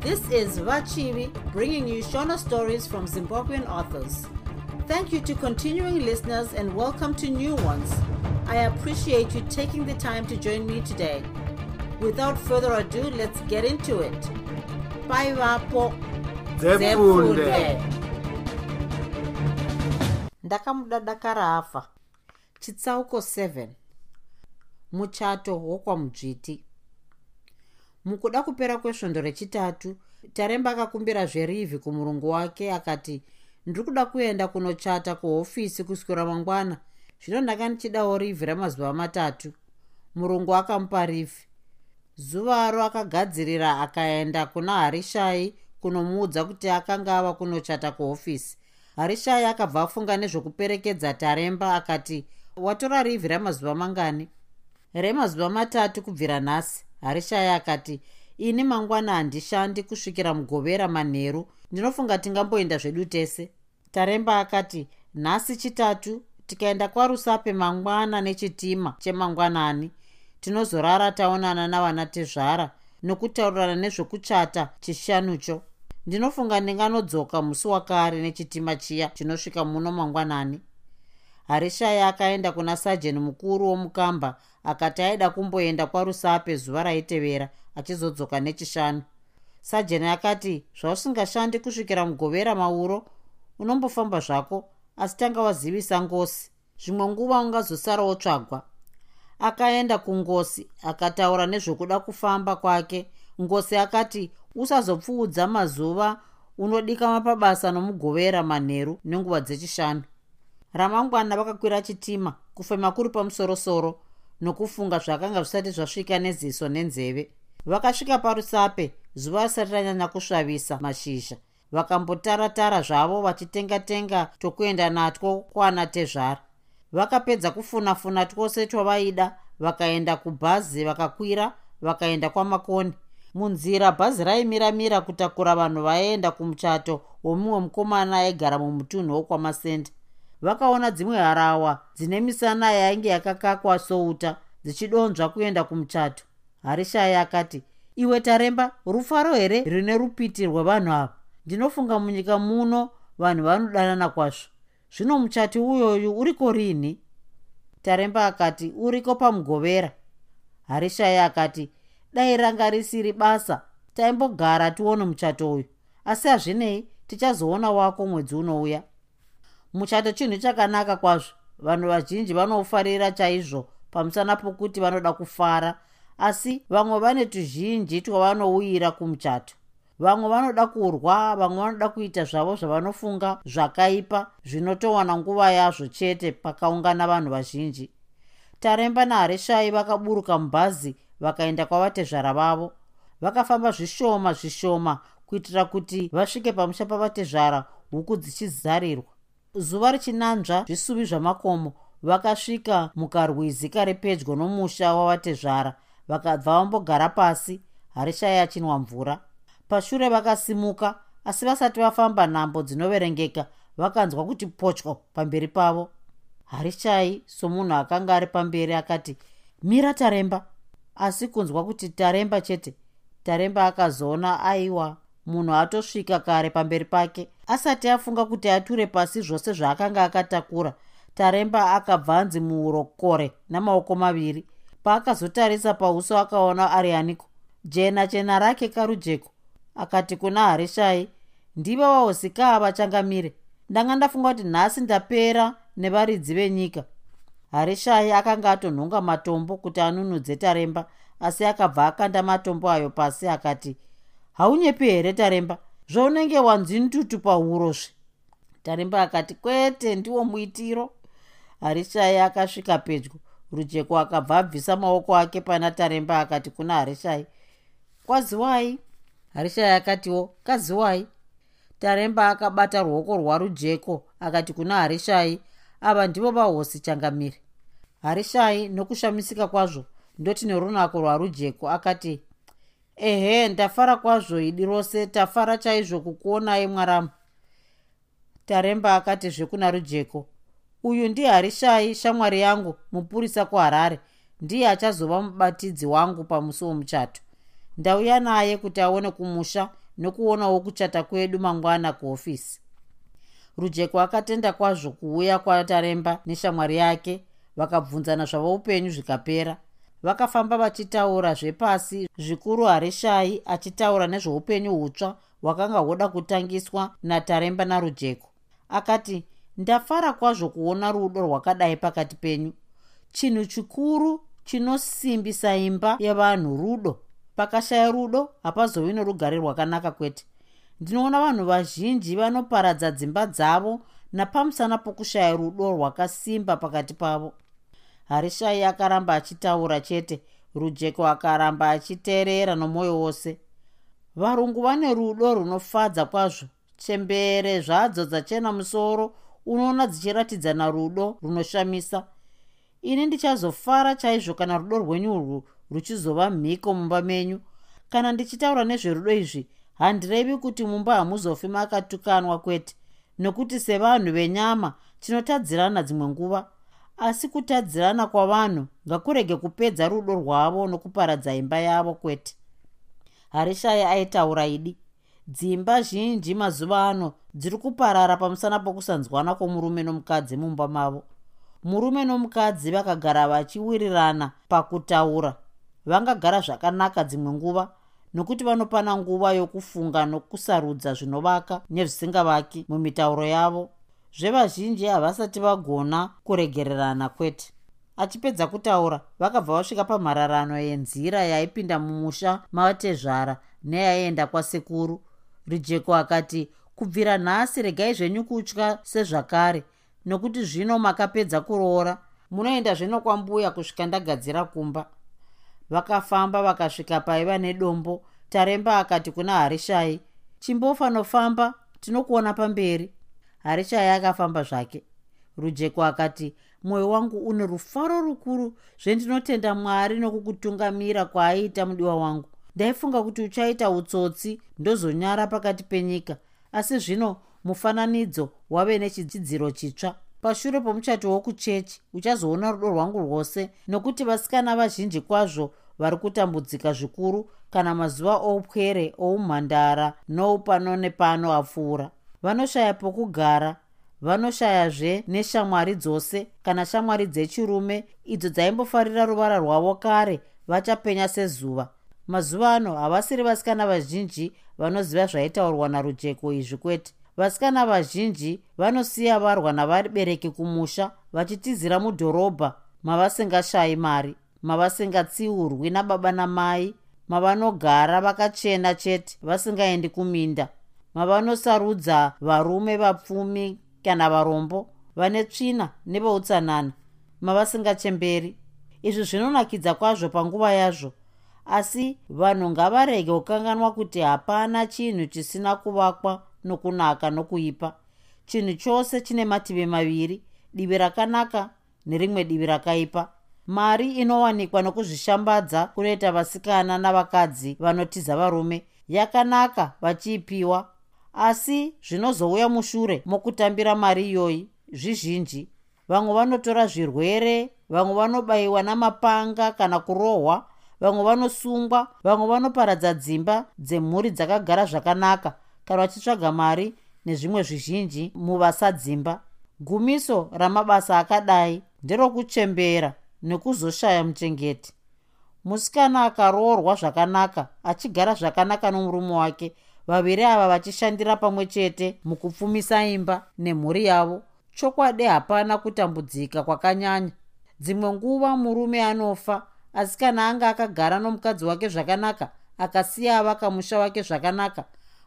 This is Vachivi bringing you Shona stories from Zimbabwean authors. Thank you to continuing listeners and welcome to new ones. I appreciate you taking the time to join me today. Without further ado, let's get into it. Bye, Vapo. dzepfunde ndakamuda dakara afa chitsauko 7 muchato wokwamudzviti mukuda kupera kwesvondo rechitatu taremba akakumbira zverivhi kumurungu wake akati ndiri kuda kuenda kunochata kuhofisi kuswera mangwana zvino ndanga ndichidawo rivhi ramazuva matatu. Murungu akamupa rivhi. Zuvaro akagadzirira akaenda kuna harishai kunomuudza kuti akanga ava kunochata kuhofisi. Harishai akabva afunga nezvokuperekedza taremba akati watora rivhi ramazuva mangani? Remazuva matatu kubvira nhasi harishai akati ini mangwana handishandi kusvikira mugovera manheru. Ndinofunga tingamboenda zvedu tese. Taremba akati nhasi chitatu tikaenda kwarusape mangwana nechitima chemangwanani. Tinozorara taonana navana tezvara nokutaurirana nezvokuchata chishanucho. Ndinofunga ndinganodzoka musi wakare nechitima chiya chinosvika muno mangwanani. Harishaya akaenda kuna sajeni mukuru womukamba akati aida kumboenda kwarusape zuva raitevera achizodzoka nechishanu. Sajeni akati zvausingashandi kusvikira mugovera mauro unombofamba zvako asi tanga wazivisa ngosi. Zvimwe nguva ungazosarawo tsvagwa. Akaenda kungosi akataura nezvokuda kufamba kwake. Ngosi akati usazopfuudza mazuva unodikama pabasa nomugovera manheru nenguva dzechishanu. Ramangwana vakakwira chitima kufema kuri pamusorosoro nokufunga zvakanga zvisati zvasvika neziso nenzeve. Vakasvika parusape zuva risati ranyanya kusvavisa mashizha. Vakambotara-tara zvavo vachitenga-tenga tokuenda natwo kwana tezvara. Vakapedza kufuna-funa twose twavaida vakaenda kubhazi vakakwira vakaenda kwamakoni. Munzira bhazi raimira-mira kutakura vanhu vaenda kumuchato womumwe mukomana aigara mumutunhu wokwamasenda vakaona dzimwe harawa dzine misana yainge yakakakwa souta dzichidonzva kuenda kumuchato. Harishai akati iwe taremba rufaro here rine rupiti rwevanhu ava? Ndinofunga munyika muno vanhu vanodanana kwazvo. Zvino muchati uyoyu uriko rini? Taremba akati uriko pamugovera? Harishai akati dai ranga risiri basa taimbogara tione muchato uyu. Asi hazvinei tichazoona wako mwedzi unouya muchato chinhu chakanaka kwazvo. Vanhu vazhinji vanofarira chaizvo pamusana pokuti vanoda kufara asi vamwe vane tuzhinji twavanouyira kumuchato. Vamwe vanoda kurwa vamwe vanoda kuita zvavo zvavanofunga zvakaipa zvinotowana nguva yazvo chete pakaungana vanhu vazhinji. Taremba naharishai vakaburuka mubhazi vakaenda kwavatezvara vavo. Vakafamba zvishoma zvishoma kuitira kuti vasvike pamusha pavatezvara huku dzichizarirwa zuva richinanzva zvisuvi zvamakomo vakasvika mukarwizi kari pedyo nomusha wavatezvara vakabva vambogara pasi harishai achinwa mvura. Pashure vakasimuka asi vasati vafamba nhambo dzinoverengeka vakanzwa kuti potyo pamberi pavo. Harishai somunhu akanga ari pamberi akati mira taremba. Asi kunzwa kuti taremba chete taremba akazoona aiwa munhu atosvika kare pamberi pake asati afunga kuti ature pasi zvose zvaakanga akatakura. Taremba akabvanzi muurokore namaoko maviri. Paakazotarisa pauso akaona ari aniko? Jena chena rake karujeko. Akati kuna harishai ndiva vahosika vachangamire ndanga ndafunga kuti nhasi ndapera nevaridzi venyika. Harishai akanga atonhonga matombo kuti anunudze taremba asi akabva akanda matombo ayo pasi akati haunyepi here taremba? Zvaunenge wanzintutu paurozve taremba akati kwete ndiwo muitiro. Harishai akasvika pedyo. Rujeko akabva abvisa maoko ake pana taremba akati kuna harishai kwaziwai? Harishai akatiwo kaziwai. Taremba akabata ruoko rwarujeko akati kuna harishai ava ndivo vahosi changamiri harishai nokushamisika kwazvo ndoti nerunako rwarujeko akati ehe ndafara kwazvo idi rose. Tafara chaizvo kukuonai mwaramu. Taremba akati zvekuna rujeko uyu ndiharishai shamwari yangu. Mupurisa kuharare. Ndiye achazova mubatidzi wangu pamusi womuchato. Ndauya naye kuti aone kumusha nekuonawo kuchata kwedu mangwana kuofisi. Rujeko akatenda kwazvo kuuya kwataremba neshamwari yake. Vakabvunzana zvavo upenyu zvikapera vakafamba vachitaura zvepasi. Zvikuru harishai achitaura nezveupenyu hutsva hwakanga hwoda kutangiswa nataremba narujeko. Akati ndafara kwazvo kuona rudo rwakadai pakati penyu. Chinhu chikuru chinosimbisa imba yevanhu rudo. Pakashaya rudo hapazovi norugare rwakanaka kwete. Ndinoona vanhu vazhinji vanoparadza dzimba dzavo napamusana pokushaya rudo rwakasimba pakati pavo harishai akaramba achitaura chete. Rujeko akaramba achiteerera nomwoyo wose. Varungu vane rudo runofadza kwazvo. Chembere zvadzo dzachena musoro unoona dzichiratidzana rudo runoshamisa. Ini ndichazofara chaizvo kana rudo rwenyu urwu ruchizova mhiko mumba menyu. Kana ndichitaura nezverudo izvi handirevi kuti mumba hamuzofi makatukanwa kwete. Nokuti sevanhu venyama tinotadzirana dzimwe nguva asi kutadzirana kwavanhu ngakurege kupedza rudo rwavo nokuparadza imba yavo kwete. Harishai aitaura idi. Dzimba zhinji mazuva ano dziri kuparara pamusana pokusanzwana kwomurume nomukadzi mumba mavo. Murume nomukadzi vakagara vachiwirirana pakutaura. Vangagara zvakanaka dzimwe nguva nokuti vanopana nguva yokufunga nokusarudza zvinovaka nezvisingavaki mumitauro yavo zvevazhinji havasati vagona kuregererana kwete. Achipedza kutaura vakabva vasvika pamhararano yenzira yaipinda mumusha matezvara neyaienda kwasekuru. Rijeko akati kubvira nhasi regai zvenyu kutya sezvakare nokuti zvino makapedza kuroora. Munoenda zvino kwambuya kusvika ndagadzira kumba. Vakafamba vakasvika paiva nedombo. Taremba akati kuna harishai chimbofa nofamba tinokuona pamberi harishai akafamba zvake. Rujeko akati mwoyo wangu une rufaro rukuru. Zvendinotenda mwari nokukutungamira kwaaiita mudiwa wangu. Ndaifunga kuti uchaita utsotsi ndozonyara pakati penyika. Asi zvino mufananidzo wave nechidzidziro chitsva. Pashure pomuchato wokuchechi uchazoona rudo rwangu rwose nokuti vasikana vazhinji kwazvo vari kutambudzika zvikuru kana mazuva oupwere oumhandara noupano nepano apfuura vanoshaya pokugara vanoshayazve neshamwari dzose. Kana shamwari dzechirume idzo dzaimbofarira ruvara rwavo kare vachapenya sezuva. Mazuva ano havasiri vasikana vazhinji vanoziva zvaitaurwa narujeko izvi kwete. Vasikana vazhinji vanosiya varwa navabereki kumusha vachitizira mudhorobha mavasingashayi mari mavasingatsiurwi nababa namai mavanogara vakachena chete vasingaendi kuminda mavanosarudza varume vapfumi kana varombo vane tsvina neveutsanana mavasingachemberi. Izvi zvinonakidza kwazvo panguva yazvo asi vanhu ngavarege kukanganwa kuti hapana chinhu chisina kuvakwa nokunaka nokuipa. Chinhu chose chine mativi maviri divi rakanaka nerimwe divi rakaipa. Mari inowanikwa nokuzvishambadza kunoita vasikana navakadzi vanotiza varume. Yakanaka vachiipiwa asi zvinozouya mushure mokutambira mari iyoyi zvizhinji. Vamwe vanotora zvirwere vamwe vanobayiwa namapanga kana kurohwa vamwe vanosungwa vamwe vanoparadza dzimba dzemhuri dzakagara zvakanaka kana vachitsvaga mari nezvimwe zvizhinji muvasadzimba gumiso ramabasa akadai nderokuchembera nekuzoshaya muchengeti. Musikana akaroorwa zvakanaka achigara zvakanaka nomurume wake vaviri ava vachishandira pamwe chete mukupfumisa imba nemhuri yavo. Chokwadi hapana kutambudzika kwakanyanya. Dzimwe nguva murume anofa asi kana anga akagara nomukadzi wake zvakanaka akasiya avaka musha wake zvakanaka.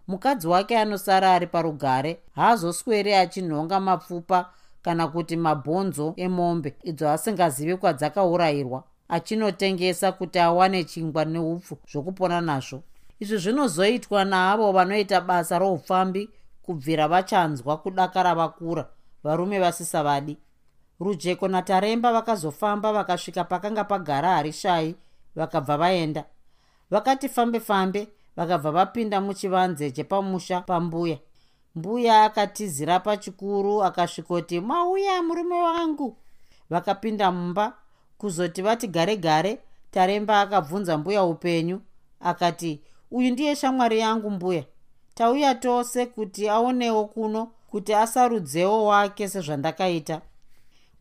Mukadzi wake anosara ari parugare haazosweri achinhonga mapfupa kana kuti mabhonzo emombe idzo asingazivi kwadzakaurayirwa achinotengesa kuti awane chingwa neupfu zvokupona nazvo izvi zvinozoitwa naavo vanoita basa roupfambi kubvira vachanzwa kudakara vakura varume vasisavadi. Rujeko nataremba vakazofamba vakasvika pakanga pagara harishai vakabva vaenda. Vakati fambe fambe vakabva vapinda muchivanze chepamusha pambuya. Mbuya akatizira pachikuru akasvikoti mauya murume wangu. Vakapinda mumba kuzoti vati gare gare taremba akabvunza mbuya upenyu akati uyu ndiye shamwari yangu mbuya. Tauya tose kuti aonewo kuno kuti asarudzewo wake sezvandakaita.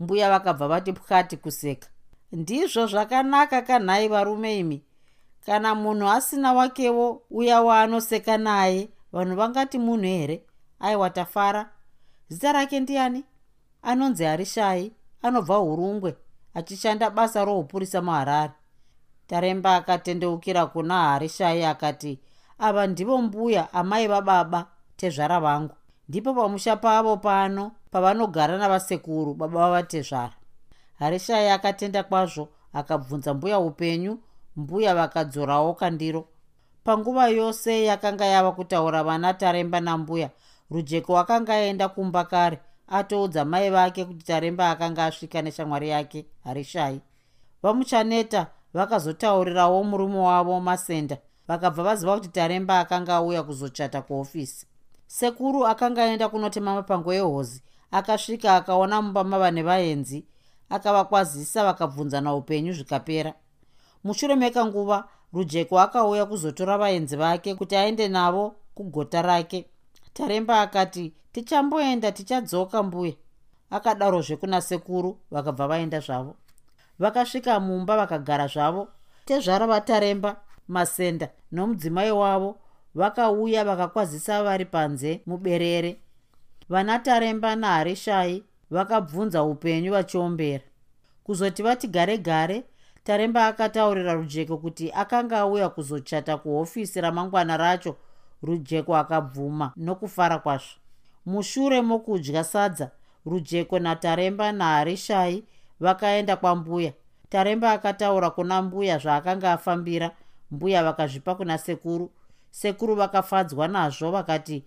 Mbuya vakabva vati pwati kuseka. Ndizvo zvakanaka kanhai varume imi. Kana munhu asina wakewo uya waanoseka naye vanhu vangati munhu here? Aiwa tafara zita rake ndiani? Anonzi harishai anobva urungwe achishanda basa roupurisa muharare taremba akatendeukira kuna harishai akati ava ndivo mbuya amai vababa tezvara vangu. Ndipo pamusha pavo pano pavanogara navasekuru baba vavatezvara harishai akatenda kwazvo akabvunza mbuya upenyu mbuya vakadzorawo kandiro. Panguva yose yakanga yava kutaura vana taremba nambuya rujeko akanga aenda kumba kare atoudza mai vake kuti taremba akanga asvika neshamwari yake harishai. Vamuchaneta vakazotaurirawo murume wavo masenda. Vakabva vaziva kuti taremba akanga auya kuzochata kuofisi. Sekuru akanga aenda kunotema mapango ehozi akasvika akaona mumba mava nevaenzi akavakwazisa vakabvunzana upenyu zvikapera. Mushure mekanguva rujeko akauya kuzotora vaenzi vake kuti aende navo kugota rake. Taremba akati tichamboenda tichadzoka mbuya. Akadarozve kuna sekuru vakabva vaenda zvavo vakasvika mumba vakagara zvavo. Tezvara vataremba masenda nomudzimai wavo vakauya vakakwazisa vari panze muberere. Vana taremba naharishai vakabvunza upenyu vachiombera. Kuzoti vati gare gare taremba akataurira rujeko kuti akanga auya kuzochata kuhofisi ramangwana racho rujeko akabvuma nokufara kwazvo. Mushure mokudya sadza rujeko nataremba naharishai vakaenda kwambuya. Taremba akataura kuna mbuya zvaakanga afambira. Mbuya vakazvipa kuna sekuru. Sekuru vakafadzwa nazvo vakati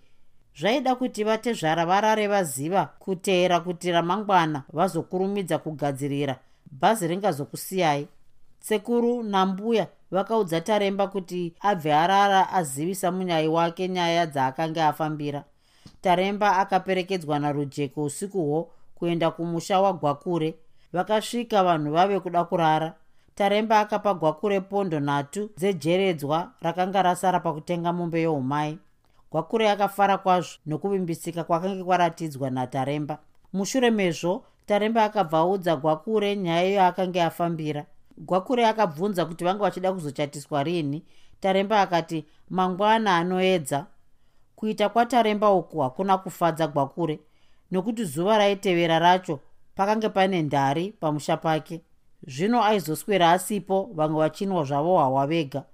zvaida kuti vatezvara varare vaziva kuteera kuti ramangwana vazokurumidza kugadzirira. Bhazi ringazokusiyai. Sekuru nambuya vakaudza taremba kuti abve arara azivisa munyai wake nyaya dzaakanga afambira. Taremba akaperekedzwa narujeko usikuhwo kuenda kumusha wagwakure vakasvika vanhu vave kuda kurara. Taremba akapa gwakure pondo nhatu dzejeredzwa rakanga rasara pakutenga mombe yeumai gwakure akafara kwazvo nokuvimbisika kwakanga kwaratidzwa nataremba. Mushure mezvo taremba akabva audza gwakure nyaya yaakanga afambira gwakure akabvunza kuti vanga vachida kuzochatiswa rini taremba akati mangwana anoedza. Kuita kwataremba uku hakuna kufadza gwakure nokuti zuva raitevera racho pakange pane ndari pamusha pake. Zvino aizoswera asipo vamwe vachinwa zvavo hahwa vega.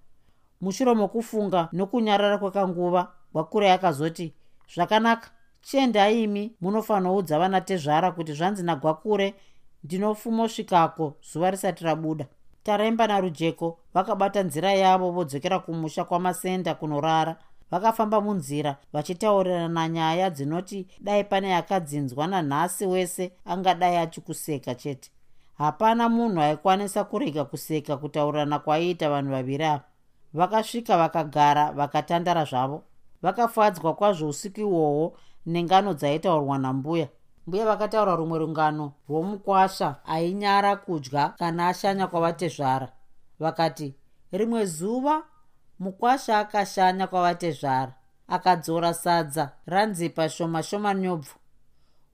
Mushure mokufunga nokunyarara kwekanguva gwakure akazoti zvakanaka chiendaimi munofanoudza vana tezvara kuti zvanzi nagwakure ndinofumosvikako zuva risati rabuda. Taremba narujeko vakabata nzira yavo vodzokera kumusha kwamasenda kunorara vakafamba munzira vachitaurirana nyaya dzinoti dai pane akadzinzwa nanhasi wese angadai achikuseka chete. Hapana munhu aikwanisa kurega kuseka kutaurirana kwaiita vanhu vaviri ava. Vakasvika vakagara vakatandara zvavo. Vakafadzwa kwazvo usiku ihwohwo nengano dzaitaurwa nambuya. Mbuya vakataura rumwe rungano rwomukwasha ainyara kudya kana ashanya kwavatezvara. Vakati rimwe zuva mukwasha akashanya kwavatezvara akadzora sadza ranzipa shoma shoma nyobvu.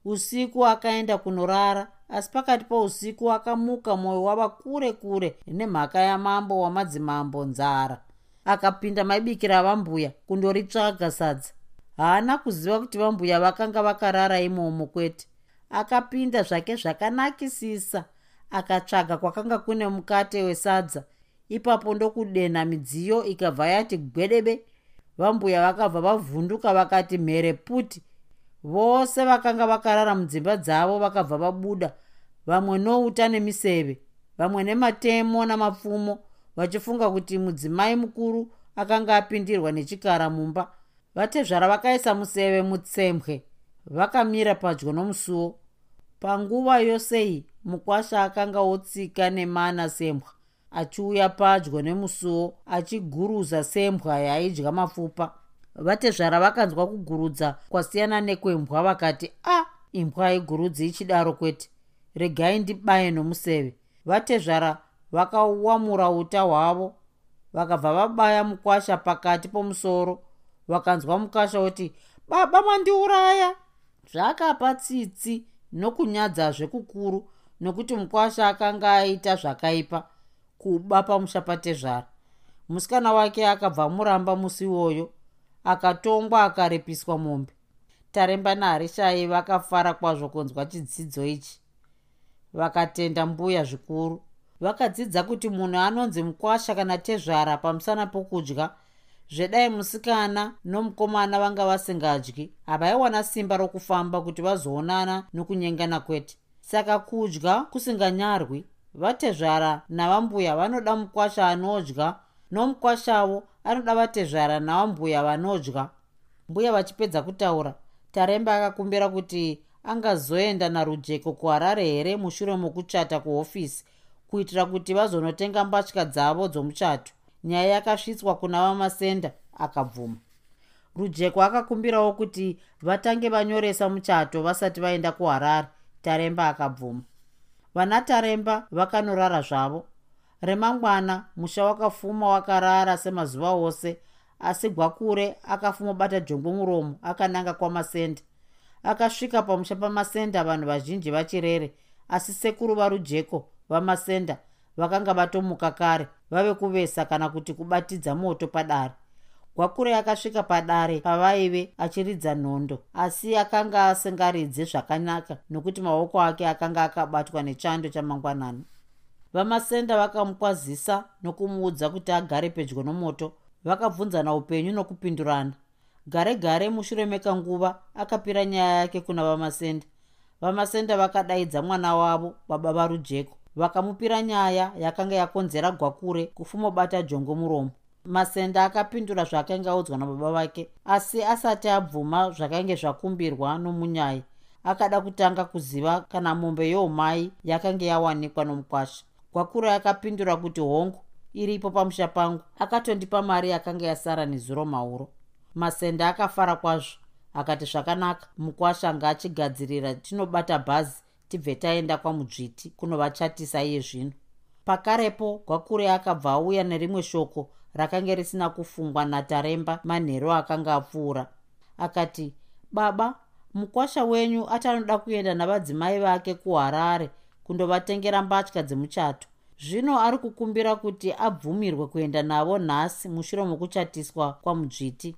Usiku akaenda kunorara asi pakati pousiku akamuka mwoyo wava kure kure nemhaka yamambo wamadzimambo nzara. Akapinda maibikira vambuya kundoritsvaga sadza. Haana kuziva kuti vambuya vakanga vakarara imomo kwete. Akapinda zvake zvakanakisisa akatsvaga kwakanga kune mukate wesadza ipapo ndokudenha midziyo ikabva yati gwedebe. Vambuya vakabva vavhunduka vakati mhere puti. Vose vakanga vakarara mudzimba dzavo vakabva vabuda. Vamwe nouta nemiseve vamwe nematemo namapfumo vachifunga kuti mudzimai mukuru akanga apindirwa nechikara mumba. Vatezvara vakaisa museve mutsembwe vakamira padyo nomusuwo panguva yosei mukwasha akanga otsika nemana sembwa achiuya padyo nemusuwo achiguruza sembwa yaidya mapfupa. Vatezvara vakanzwa kugurudza kwasiyana nekwembwa vakati a ah, imbwa haigurudzi ichidaro kwete. Regai ndibaye nomuseve. Vatezvara vakawamura uta hwavo vakabva vabaya mukwasha pakati pomusoro. Vakanzwa mukasha kuti baba mandiuraya zvakapa tsitsi nokunyadzazve kukuru nokuti mukwasha akanga aita zvakaipa kuba pamusha patezvara musikana wake akabva amuramba musi iwoyo akatongwa akarepiswa mombe. Taremba naharishai vakafara kwazvo kunzwa chidzidzo ichi. Vakatenda mbuya zvikuru. Vakadzidza kuti munhu anonzi mukwasha kana tezvara pamusana pokudya zvedai musikana nomukomana vanga vasingadyi havaiwana simba rokufamba kuti vazoonana nokunyengana kwete. Saka kudya kusinganyarwi vatezvara navambuya vanoda mukwasha anodya nomukwashavo anoda vatezvara navambuya vanodya. Mbuya vachipedza kutaura taremba akakumbira kuti angazoenda narujeko kuharare here mushure mokuchata kuhofisi kuitira kuti vazonotenga mbatya dzavo dzomuchato? Nyaya yakasvitswa kuna vamasenda akabvuma. Rujeko akakumbirawo kuti vatange vanyoresa muchato vasati vaenda kuharare taremba akabvuma vana taremba vakanorara zvavo. Remangwana musha wakafuma wakarara semazuva ose asi gwakure akafuma bata jongwe muromo akananga kwamasenda akasvika pamusha pamasenda vanhu vazhinji vachirere asi sekuru varujeko vamasenda vakanga vatomuka kare vave kuvesa kana kuti kubatidza moto padare gwakure akasvika padare pavaive achiridza nhondo asi akanga asingaridze zvakanaka nokuti maoko ake akanga akabatwa nechando chamangwanani. Vamasenda vakamukwazisa nokumuudza kuti agare pedyo nomoto vakabvunzana upenyu nokupindurana. Gare gare mushure mekanguva akapira nyaya yake kuna vamasenda. Vamasenda vakadaidza mwana wavo baba varujeko vakamupira nyaya yakanga yakonzera gwakure kufumobata jongo muromo masenda akapindura zvaakanga audzwa nababa vake asi asati abvuma zvakainge zvakumbirwa nomunyai akada kutanga kuziva kana mombe youmai yakanga yawanikwa nomukwasha. Gwakure akapindura kuti hongu iripo pamusha pangu. Akatondipa mari yakanga yasara nezuro mauro masenda akafara kwazvo. Akati zvakanaka mukwasha anga achigadzirira tinobata bhazi tibve taenda kwamudzviti kunovachatisa iye zvino. Pakarepo gwakure akabva auya nerimwe shoko rakanga risina kufungwa nataremba manhero akanga apfuura. Akati baba mukwasha wenyu achanoda kuenda navadzimai vake kuharare kundovatengera mbatya dzemuchato. Zvino ari kukumbira kuti abvumirwe kuenda navo nhasi mushure mokuchatiswa kwamudzviti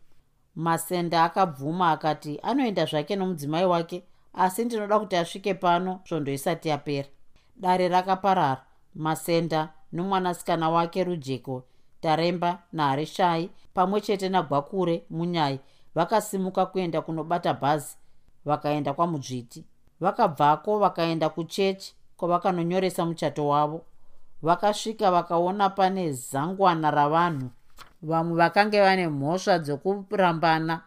masenda akabvuma akati anoenda zvake nomudzimai wake asi ndinoda kuti asvike pano svondo isati yapera. Dare rakaparara. Masenda nomwanasikana wake rujeko taremba naharishai pamwe chete nagwakure munyai vakasimuka kuenda kunobata bhazi vakaenda kwamudzviti vakabvako vakaenda kuchechi kwavakanonyoresa muchato wavo. Vakasvika vakaona pane zangwana ravanhu vamwe vakange vane mhosva dzokurambana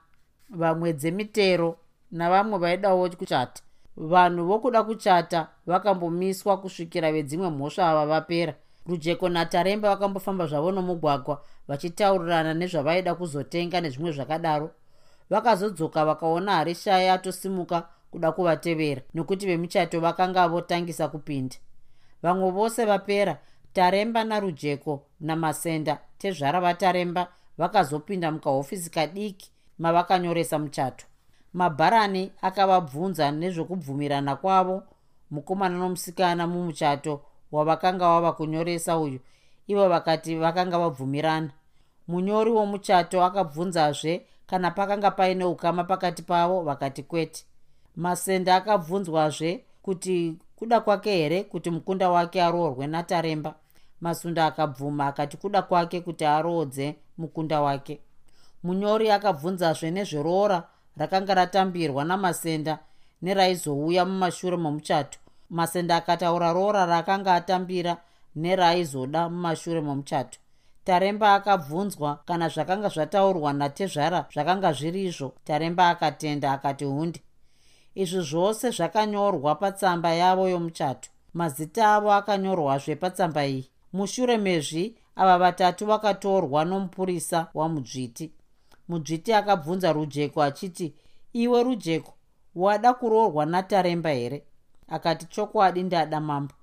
vamwe dzemitero navamwe vaidawo kuchata. Vanhu vokuda kuchata vakambomiswa kusvikira vedzimwe mhosva ava vapera rujeko nataremba vakambofamba zvavo nomugwagwa vachitaurirana nezvavaida kuzotenga nezvimwe zvakadaro. Vakazodzoka vakaona harishaya atosimuka kuda kuvatevera nokuti vemuchato vakanga votangisa kupinda. Vamwe vose vapera taremba narujeko namasenda tezvara vataremba vakazopinda mukahofisi kadiki mavakanyoresa muchato. Mabharani akavabvunza nezvokubvumirana kwavo mukomana nomusikana mumuchato wavakanga vava kunyoresa uyu. Ivo vakati vakanga vabvumirana. Munyori womuchato akabvunzazve kana pakanga paine ukama pakati pavo vakati kwete. Masenda akabvunzwazve kuti kuda kwake here kuti mukunda wake aroorwe nataremba. Masunda akabvuma akati kuda kwake kuti aroodze mukunda wake. Munyori akabvunzazve nezveroora rakanga ratambirwa namasenda neraizouya mumashure momuchato masenda akataura roora raakanga atambira neraizoda mumashure momuchato. Taremba akabvunzwa kana zvakanga zvataurwa natezvara zvakanga zvirizvo taremba akatenda akati hunde izvi zvose zvakanyorwa patsamba yavo yomuchato. Mazita avo akanyorwazve patsamba iyi. Mushure mezvi ava vatatu vakatorwa nomupurisa wamudzviti mudzviti akabvunza rujeko achiti iwe rujeko wada kuroorwa nataremba here akati chokwadi ndada mambo.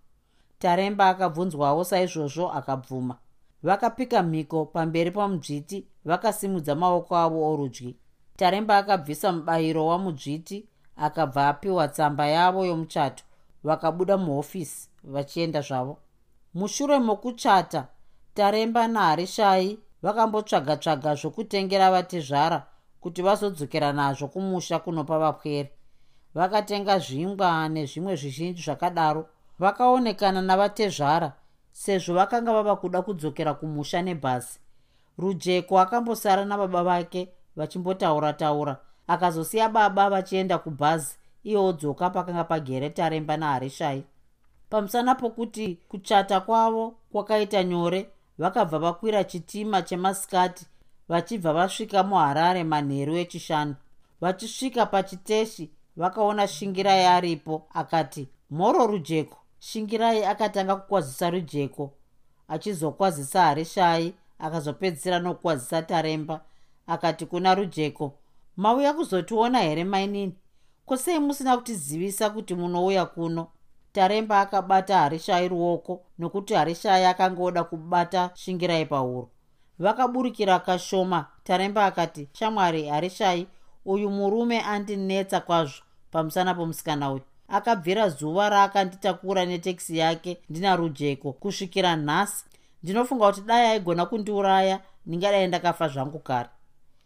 Taremba akabvunzwawo saizvozvo akabvuma. Vakapika mhiko pamberi pamudzviti vakasimudza maoko avo orudyi. Taremba akabvisa mubayiro wamudzviti akabva apiwa tsamba yavo yomuchato vakabuda muhofisi vachienda zvavo. Mushure mokuchata taremba naharishai vakambotsvaga-tsvaga zvokutengera vatezvara kuti vazodzokera nazvo kumusha kunopa vapwere vakatenga zvingwa nezvimwe zvizhinji zvakadaro. Vakaonekana navatezvara sezvo vakanga vava kuda kudzokera kumusha nebhasi rujeko akambosara nababa vake vachimbotaura taura. Akazosiya baba vachienda kubhazi iwo dzoka pakanga pagere taremba naharishai. Pamusana pokuti kuchata kwavo kwakaita nyore vakabva vakwira chitima chemasikati vachibva vasvika muharare manheru echishanu. Vachisvika pachiteshi vakaona shingirai aripo akati mhoro rujeko. Shingirai akatanga kukwazisa rujeko achizokwazisa harishai akazopedzisira nokukwazisa taremba. Akati kuna rujeko mauya kuzotiona here mainini kwosei musina kutizivisa kuti munouya kuno? Taremba akabata harishai ruoko nokuti harishai akanga oda kubata shingirai pahuro. Vakaburukira kashoma. Taremba akati shamwari harishai uyu murume andinetsa kwazvo pamusana pomusikana uyu. Akabvira zuva raakanditakura netekisi yake ndina rujeko kusvikira nhasi. Ndinofunga kuti dai aigona kundiuraya ndingadai ndakafa zvangu kare.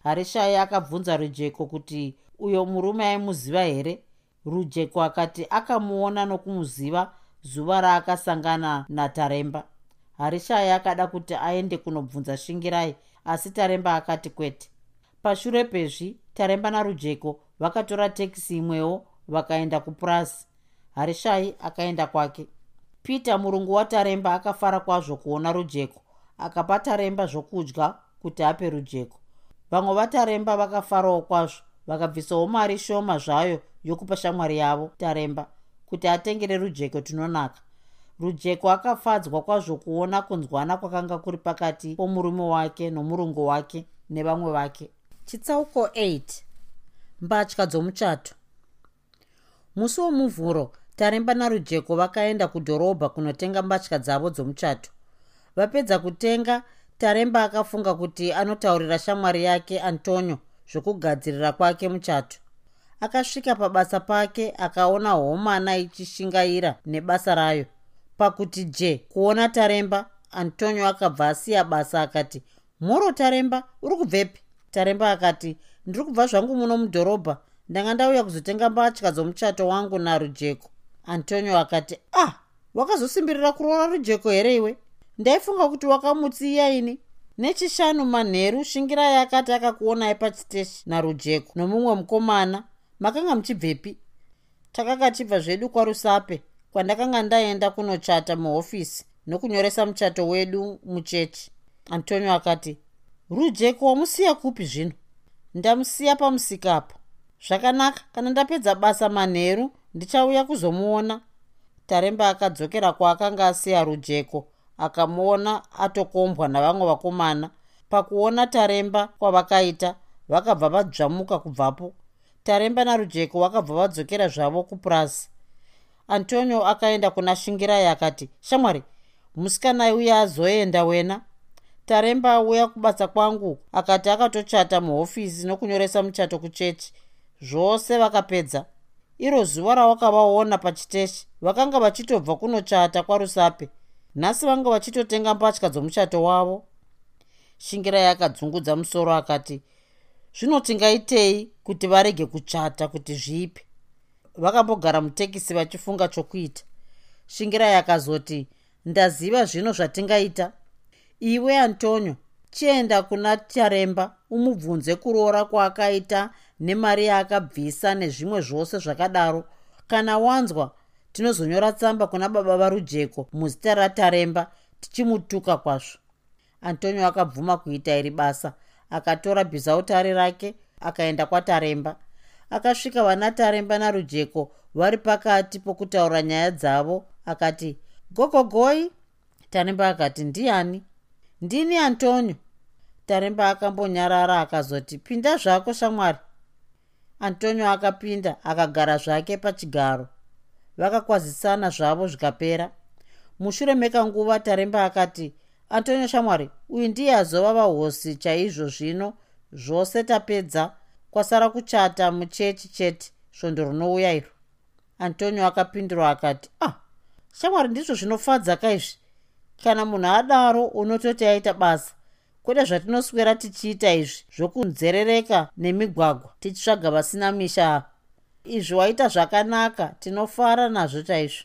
Harishai akabvunza rujeko kuti uyo murume aimuziva here? Rujeko akati akamuona nokumuziva zuva raakasangana nataremba. Harishai akada kuti aende kunobvunza shingirai asi taremba akati kwete. Pashure pezvi taremba narujeko. Vakatora tekisi imwewo vakaenda kupurasi. Harishai akaenda kwake. Peter murungu wataremba akafara kwazvo kuona rujeko. Akapa taremba zvokudya kuti ape rujeko. Vamwe vataremba vakafarawo kwazvo. Vakabvisawo mari shoma zvayo yokupa shamwari yavo taremba kuti atengere rujeko tinonaka. Rujeko akafadzwa kwazvo kuona kunzwana kwakanga kuri pakati pomurume wake nomurungu wake nevamwe vake chitsauko 8 mbatya dzomuchato. Musi womuvhuro taremba narujeko vakaenda kudhorobha kunotenga mbatya dzavo dzomuchato. Vapedza kutenga taremba akafunga kuti anotaurira shamwari yake antonio zvokugadzirira kwake muchato. Akasvika pabasa pake akaona homana ichishingaira nebasa rayo. Pakuti je kuona taremba antonio akabva asiya basa akati mhoro taremba uri kubvepi taremba akati ndiri kubva zvangu muno mudhorobha ndanga ndauya kuzotenga mbatya dzomuchato wangu narujeko. Antonio akati ah wakazosimbirira kuroora rujeko here iwe? Ndaifunga kuti wakamutsiya ini. Nechishanu manheru shingirai akati akakuonai pachiteshi narujeko nomumwe mukomana makanga muchibvepi? Takanga chibva zvedu kwarusape kwandakanga ndaenda kunochata muhofisi nokunyoresa muchato wedu muchechi. Antonio akati rujeko wamusiya kupi zvino? Ndamusiya pamusikapo. Zvakanaka kana ndapedza basa manheru ndichauya kuzomuona. Taremba akadzokera kwaakanga asiya rujeko akamuona atokombwa navamwe vakomana. Pakuona taremba kwavakaita vakabva vadzvamuka kubvapo. Taremba narujeko vakabva vadzokera zvavo kupurasi. Antonio akaenda kuna shingirai akati shamwari musikanai uye azoenda wena taremba auya kubasa kwangu akati akatochata muhofisi nokunyoresa muchato kuchechi. Zvose vakapedza. Iro zuva rawakavaona pachiteshi vakanga vachitobva kunochata kwarusape. Nhasi vanga vachitotenga mbatya dzomuchato wavo. Shingirai akadzungudza musoro akati zvinotingaitei kuti varege kuchata kuti zvipi vakambogara mutekisi vachifunga chokuita. Shingirai akazoti ndaziva zvino zvatingaita iwe antonio chienda kuna charemba umubvunze kuroora kwaakaita nemari yaakabvisa nezvimwe zvose zvakadaro. Kana wanzwa tinozonyora tsamba kuna baba varujeko muzita rataremba tichimutuka kwazvo. Antonio akabvuma kuita iri basa akatora bhizautari rake akaenda kwataremba. Akasvika vana taremba narujeko vari pakati pokutaura nyaya dzavo akati gogogoi! Taremba akati ndiani ndini antonio. Taremba akambonyarara akazoti pinda zvako shamwari. Antonio akapinda akagara zvake pachigaro. Vakakwazisana zvavo zvikapera. Mushure mekanguva taremba akati antonio shamwari uyu ndiye azova vahosi chaizvo zvino zvose tapedza. Kwasara kuchata muchechi chete svondo rinouya iro. Antonio akapindura akati ah shamwari ndizvo zvinofadza kaizvi kana munhu adaro unototi aita basa kwete zvatinoswera tichiita izvi zvokunzerereka nemigwagwa tichitsvaga vasina misha. Izvi waita zvakanaka tinofara nazvo chaizvo.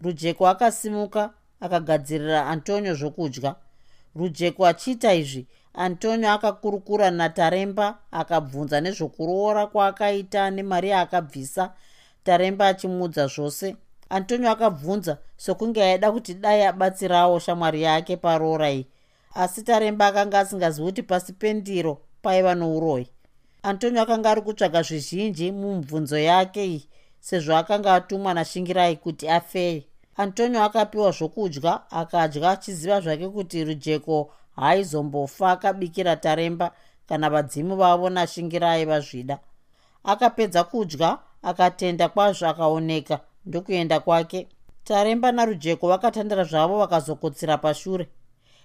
Rujeko akasimuka akagadzirira antonio zvokudya. Rujeko achiita izvi antonio akakurukura nataremba akabvunza nezvokuroora kwaakaita nemari yaakabvisa taremba achimuudza zvose antonio akabvunza sokunge aida kuti dai abatsirawo shamwari yake paroora iyi asi taremba akanga asingazivi kuti pasi pendiro paiva nouroyi. Antonio akanga ari kutsvaga zvizhinji mumubvunzo yake iyi sezvo akanga atumwa nashingirai kuti afeye. Antonio akapiwa zvokudya akadya achiziva zvake kuti rujeko haaizombofa akabikira taremba kana vadzimu vavo nashingirai vazvida. Akapedza kudya akatenda kwazvo akaoneka ndokuenda kwake. Taremba narujeko vakatandara zvavo vakazokotsera pashure.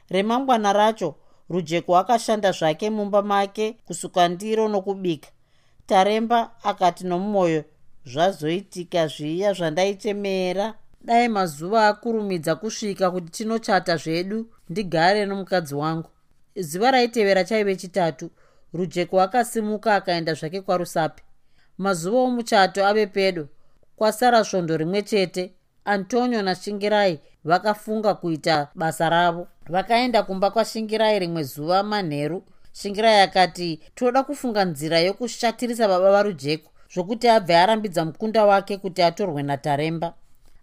Remangwana racho rujeko akashanda zvake mumba make kusuka ndiro nokubika. Taremba akati nomumwoyo zvazoitika zviya zvandaitemera dai mazuva akurumidza kusvika kuti tinochata zvedu ndigare nomukadzi wangu. Zuva raitevera chaive chitatu rujeko akasimuka akaenda zvake kwarusapi. Mazuva omuchato ave pedo kwasara svondo rimwe chete antonio nashingirai vakafunga kuita basa ravo. Vakaenda kumba kwashingirai rimwe zuva manheru. Shingirai akati toda kufunga nzira yokushatirisa baba varujeko zvokuti abve arambidza mukunda wake kuti atorwe nataremba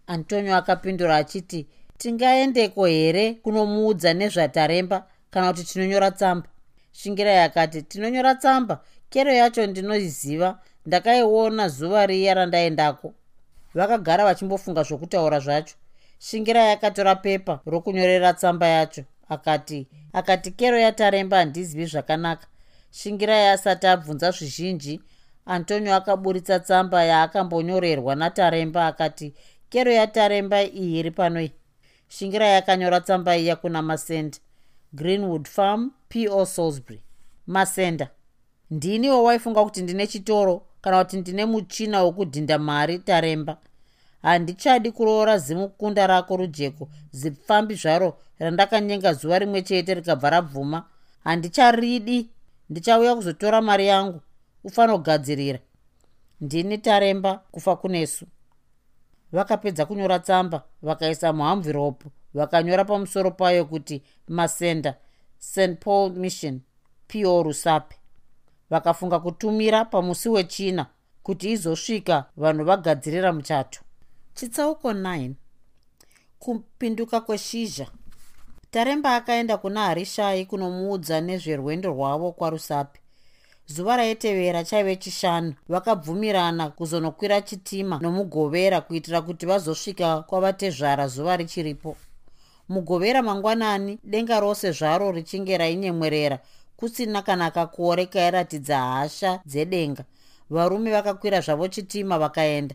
antonio akapindura achiti tingaendeko here kunomuudza nezvataremba kana kuti tinonyora tsamba? Shingirai akati tinonyora tsamba. Kero yacho ndinoiziva. Ndakaiona zuva riya randaendako vakagara vachimbofunga zvokutaura zvacho. Shingirai akatora pepa rokunyorera tsamba yacho. Akati akati kero yataremba handizivi zvakanaka. Shingirai asati abvunza zvizhinji antonio akaburitsa tsamba yaakambonyorerwa nataremba akati kero yataremba iyi iri panoi shingirai akanyora tsamba iya kuna masenda. Greenwood farm po salisbury. Masenda ndiniwo waifunga kuti ndine chitoro kana kuti ndine muchina wokudhinda mari taremba. Handichadi kuroora zimukunda rako rujeko. Zipfambi zvaro randakanyenga zuva rimwe chete rikabva rabvuma handicharidi ndichauya kuzotora mari yangu. Ufanira kugadzirira ndini taremba kufa kunesu. Vakapedza kunyora tsamba vakaisa muhamviropu vakanyora pamusoro payo kuti masenda st paul mission po rusape vakafunga kutumira pamusi wechina kuti izosvika vanhu vagadzirira muchato. Chitsauko 9 kupinduka kweshizha. Taremba akaenda kuna harishai kunomuudza nezverwendo rwavo kwarusapi. Zuva raitevera chaive chishanu. Vakabvumirana kuzonokwira chitima nomugovera kuitira kuti vazosvika kwavatezvara zuva richiripo. Mugovera mangwanani denga rose zvaro richinge rainyemwerera kusina kana kakore kairatidza hasha dzedenga. Varume vakakwira zvavo chitima vakaenda.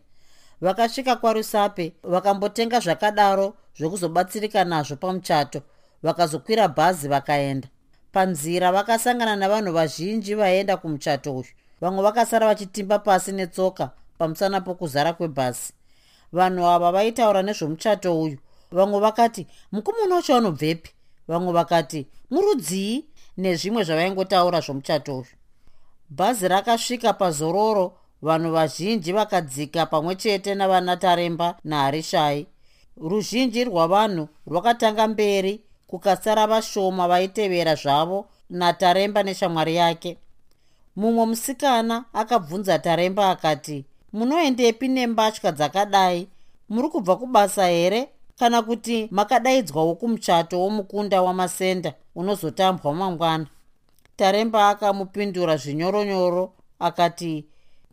Vakasvika kwarusape vakambotenga zvakadaro zvokuzobatsirika nazvo pamuchato. Vakazokwira bhazi vakaenda. Panzira vakasangana navanhu vazhinji vaenda kumuchato uyu. Vamwe vakasara vachitimba pasi netsoka pamusana pokuzara kwebhasi vanhu ava vaitaura nezvomuchato uyu. Vamwe vakati mukomana wacho vanobvepi vamwe vakati murudzii nezvimwe zvavaingotaura zvomuchato uyu. Bhazi rakasvika pazororo vanhu vazhinji vakadzika pamwe chete navana taremba naharishai. Ruzhinji rwavanhu rwakatanga mberi kukasara vashoma vaitevera zvavo nataremba neshamwari yake. Mumwe musikana akabvunza taremba akati munoendepi nembatya dzakadai? Muri kubva kubasa here kana kuti makadaidzwawo kumuchato womukunda wamasenda unozotambwa mangwana. Taremba akamupindura zvinyoronyoro akati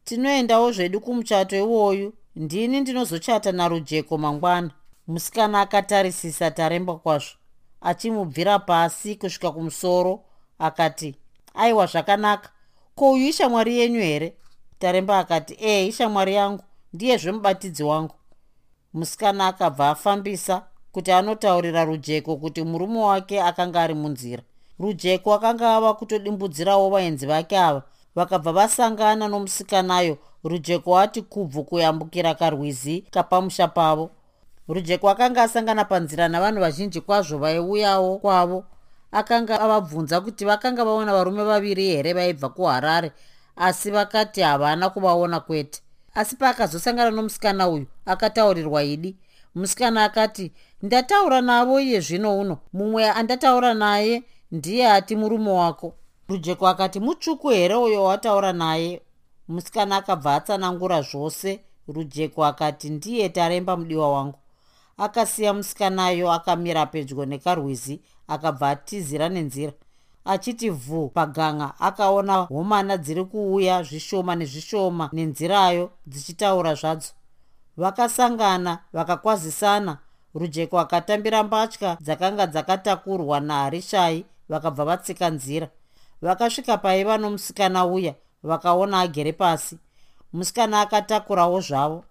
tinoendawo zvedu kumuchato iwoyu ndini ndinozochata narujeko mangwana. Musikana akatarisisa taremba kwazvo achimubvira pasi kusvika kumusoro akati aiwa zvakanaka. Ko uyu ishamwari yenyu here? Taremba akati ee ishamwari yangu ndiyezve mubatidzi wangu musikana akabva afambisa kuti anotaurira rujeko kuti murume wake akanga ari munzira. Rujeko akanga ava kutodimbudzirawo vaenzi vake ava. Vakabva vasangana nomusikanayo rujeko ati kubvu kuyambukira karwizi kapamusha pavo. Rujeko akanga asangana panzira navanhu vazhinji kwazvo vaiuyawo kwavo. Akanga avabvunza kuti vakanga vaona varume vaviri here vaibva kuharare asi vakati havana kuvaona kwete asi paakazosangana nomusikana uyu akataurirwa idi musikana akati ndataura navo iye zvino uno. Mumwe andataura naye ndiye ati murume wako. Rujeko akati mutsvuku here uyo wataura naye? Musikana akabva atsanangura zvose. Rujeko akati ndiye taremba mudiwa wangu. Akasiya musikanayo akamira pedyo nekarwizi akabva atizira nenzira achiti vhu paganga akaona homana dziri kuuya zvishoma nezvishoma nenzirayo dzichitaura zvadzo. Vakasangana vakakwazisana. Rujeko akatambira mbatya dzakanga dzakatakurwa naharishai vakabva vatsika nzira. Vakasvika paiva nomusikana uya vakaona agere pasi. Musikana akatakurawo zvavo.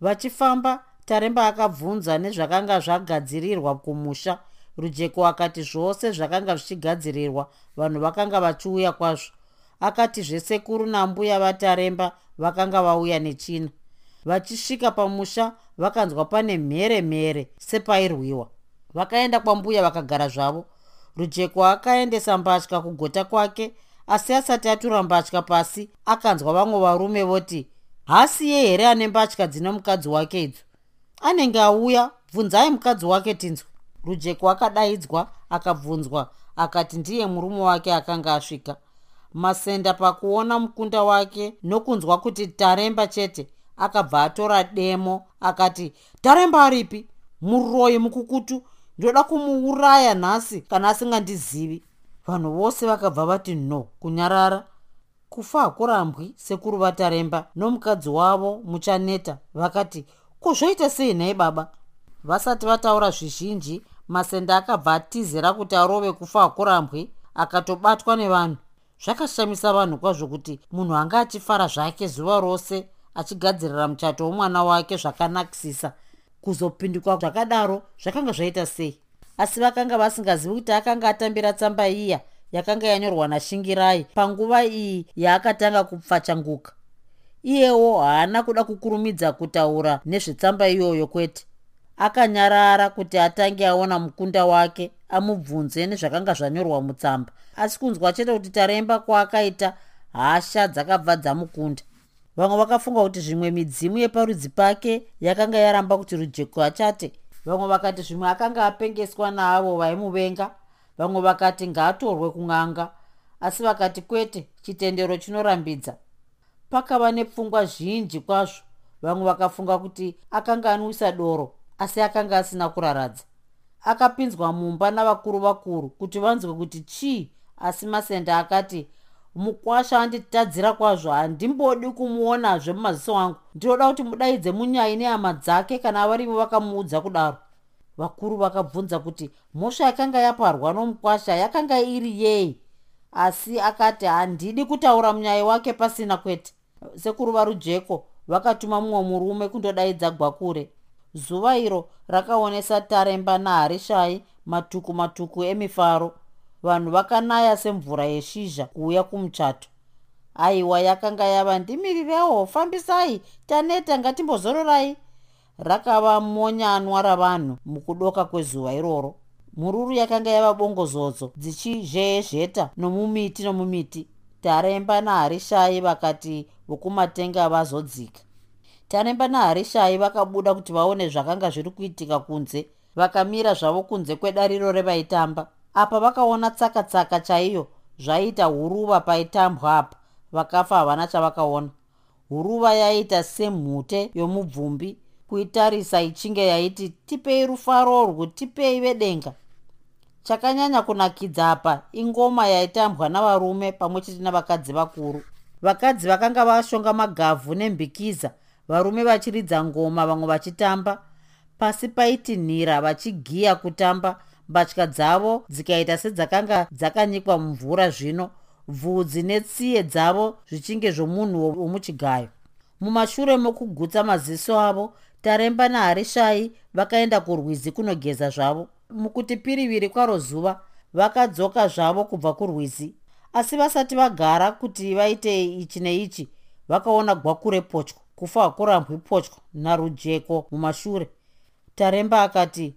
Vachifamba taremba akabvunza nezvakanga zvagadzirirwa kumusha rujeko akati zvose zvakanga zvichigadzirirwa vanhu vakanga vachiuya kwazvo. Akati zvesekuru nambuya vataremba vakanga vauya nechina. Vachisvika pamusha vakanzwa pane mhere mhere sepairwiwa. Vakaenda kwambuya vakagara zvavo. Rujeko akaendesa mbatya kugota kwake asi asati atura mbatya pasi akanzwa vamwe varume voti hasiye here ane mbatya dzine mukadzi wake idzo anenge auya bvunzai mukadzi wake tinzwa rujeko akadaidzwa akabvunzwa akati ndiye murume wake akanga asvika. Masenda pakuona mukunda wake nokunzwa kuti taremba chete akabva atora demo akati taremba aripi? Muroyi mukukutu ndoda kumuuraya nhasi kana asingandizivi. Vanhu vose vakabva vati no kunyarara. Kufa hakurambwi sekuru vataremba nomukadzi wavo muchaneta. Vakati kuzvoita sei nhai baba vasati vataura zvizhinji masenda akabva atizira kuti arove kufa hakurambwi akatobatwa nevanhu. Zvakashamisa vanhu kwazvo kuti munhu anga achifara zvake zuva rose achigadzirira muchato womwana wake zvakanakisisa. Kuzopindikwa zvakadaro zvakanga zvaita sei? Asi vakanga vasingazivi kuti akanga atambira tsamba iya yakanga yanyorwa nashingirai panguva iyi yaakatanga kupfachanguka iyewo haana kuda kukurumidza kutaura nezvetsamba iyoyo kwete akanyarara kuti atange aona mukunda wake amubvunze nezvakanga zvanyorwa mutsamba. Asi kunzwa chete kuti taremba kwaakaita hasha dzakabva dzamukunda. Vamwe vakafunga kuti zvimwe midzimu yeparudzi pake yakanga yaramba kuti rujeko achate. Vamwe vakati zvimwe akanga apengeswa naavo vaimuvenga. Vamwe vakati ngaatorwe kun'anga. Asi vakati kwete chitendero chinorambidza. Pakava nepfungwa zhinji kwazvo. Vamwe vakafunga kuti akanga anwisa doro asi akanga asina kuraradza. Akapinzwa mumba navakuru vakuru kuti vanzwe kuti chii asi masenda akati mukwasha anditadzira kwazvo handimbodi kumuonazve mumaziso angu. Ndinoda kuti mudaidze munyai nehama dzake kana varivo vakamuudza kudaro. Vakuru vakabvunza kuti mhosva yakanga yaparwa nomukwasha yakanga iri yei? Asi akati handidi kutaura munyai wake pasina kwete. Sekuru varujeko vakatuma mumwe murume kundodaidza gwakure zuva iro rakaonesa taremba naharishai matuku matuku emifaro. Vanhu vakanaya semvura yeshizha kuuya kumuchato. Aiwa yakanga yava ndimirirewo fambisai taneta ngatimbozororai. Rakava monyanwa ravanhu mukudoka kwezuva iroro. Mururu yakanga yava bongozodzo dzichizhezheta nomumiti nomumiti. Taremba naharishai vakati vokumatenga vazodzika taremba naharishai vakabuda kuti vaone zvakanga zviri kuitika kunze vakamira zvavo kunze kwedariro revaitamba. Apa vakaona tsaka-tsaka chaiyo zvaiita huruva paitambwa apa vakafa havana chavakaona. Huruva yaiita semhute yomubvumbi kuitarisa ichinge yaiti tipei rufaro rwu tipei vedenga. Chakanyanya kunakidza apa ingoma yaitambwa navarume pamwe chete navakadzi vakuru. Vakadzi vakanga vashonga magavhu nembikiza varume vachiridza ngoma vamwe vachitamba. Pasi paiti nhira vachigiya kutamba. Mbatya dzavo dzikaita sedzakanga dzakanyikwa mumvura zvino. Bvudzi netsiye dzavo zvichinge zvomunhu womuchigayo. Mumashure mokugutsa maziso avo taremba naharishai vakaenda kurwizi kunogeza zvavo. Mukuti piriviri kwaro zuva vakadzoka zvavo kubva kurwizi. Asi vasati vagara kuti vaite ichi neichi vakaona gwakure potyo kufa hakurambwi potyo narujeko mumashure. Taremba akati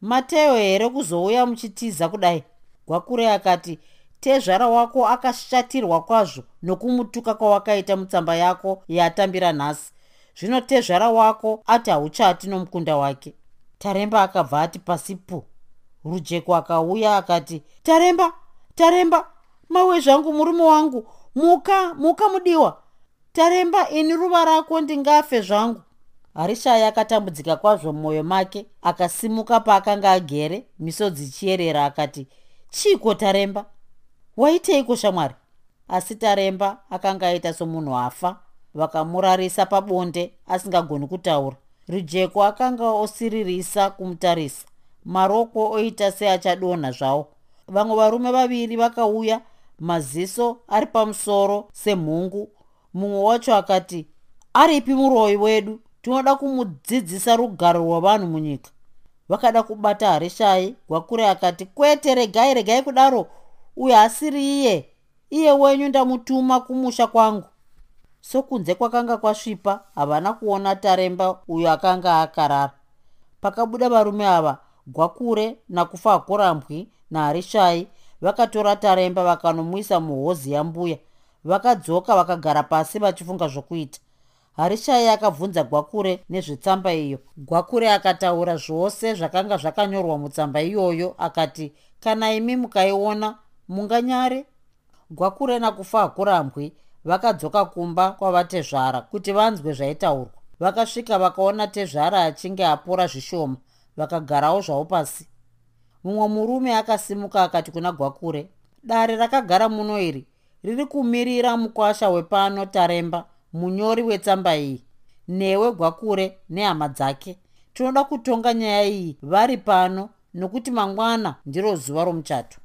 mateo here kuzouya muchitiza kudai? Gwakure akati tezvara wako akashatirwa kwazvo nokumutuka kwawakaita mutsamba yako yatambira nhasi. Zvino tezvara wako ati hauchati nomukunda wake. Taremba akabva ati pasipo. Rujeko akauya akati taremba taremba mawe zvangu murume wangu muka muka mudiwa taremba ini ruva rako ndingafe zvangu. Harishaya akatambudzika kwazvo mumwoyo make akasimuka paakanga agere misodzi chiyerera akati chiko taremba waiteiko shamwari? Asi taremba akanga aita somunhu afa vakamurarisa pabonde asingagoni kutaura. Rujeko akanga osiririsa kumutarisa maroko oita seachadonha zvawo. Vamwe varume vaviri vakauya maziso ari pamusoro semhungu mumwe wacho akati aripi muroi wedu? Tinoda kumudzidzisa rugaro rwavanhu munyika. Vakada kubata harishai gwakure akati kwete regai regai kudaro. Uyo asiri iye. Iye wenyu ndamutuma kumusha kwangu. Sokunze kwakanga kwasvipa havana kuona taremba uyo akanga akarara. Pakabuda varume ava gwakure nakufa hakurambwi naharishai vakatora taremba vakanomuisa muhozi yambuya vakadzoka vakagara pasi vachifunga zvokuita. Harishai akabvunza gwakure nezvetsamba iyo. Gwakure akataura zvose zvakanga zvakanyorwa mutsamba iyoyo akati kana imi mukaiona munganyare? Gwakure nakufa hakurambwi vakadzoka kumba kwavatezvara kuti vanzwe zvaitaurwa. Vakasvika vakaona tezvara achinge apora zvishoma vakagarawo zvavo pasi. Mumwe murume akasimuka akati kuna gwakure dare rakagara muno iri riri kumirira mukwasha wepano taremba munyori wetsamba iyi newe gwakure nehama dzake. Tinoda kutonga nyaya iyi vari pano nokuti mangwana ndiro zuva romuchato.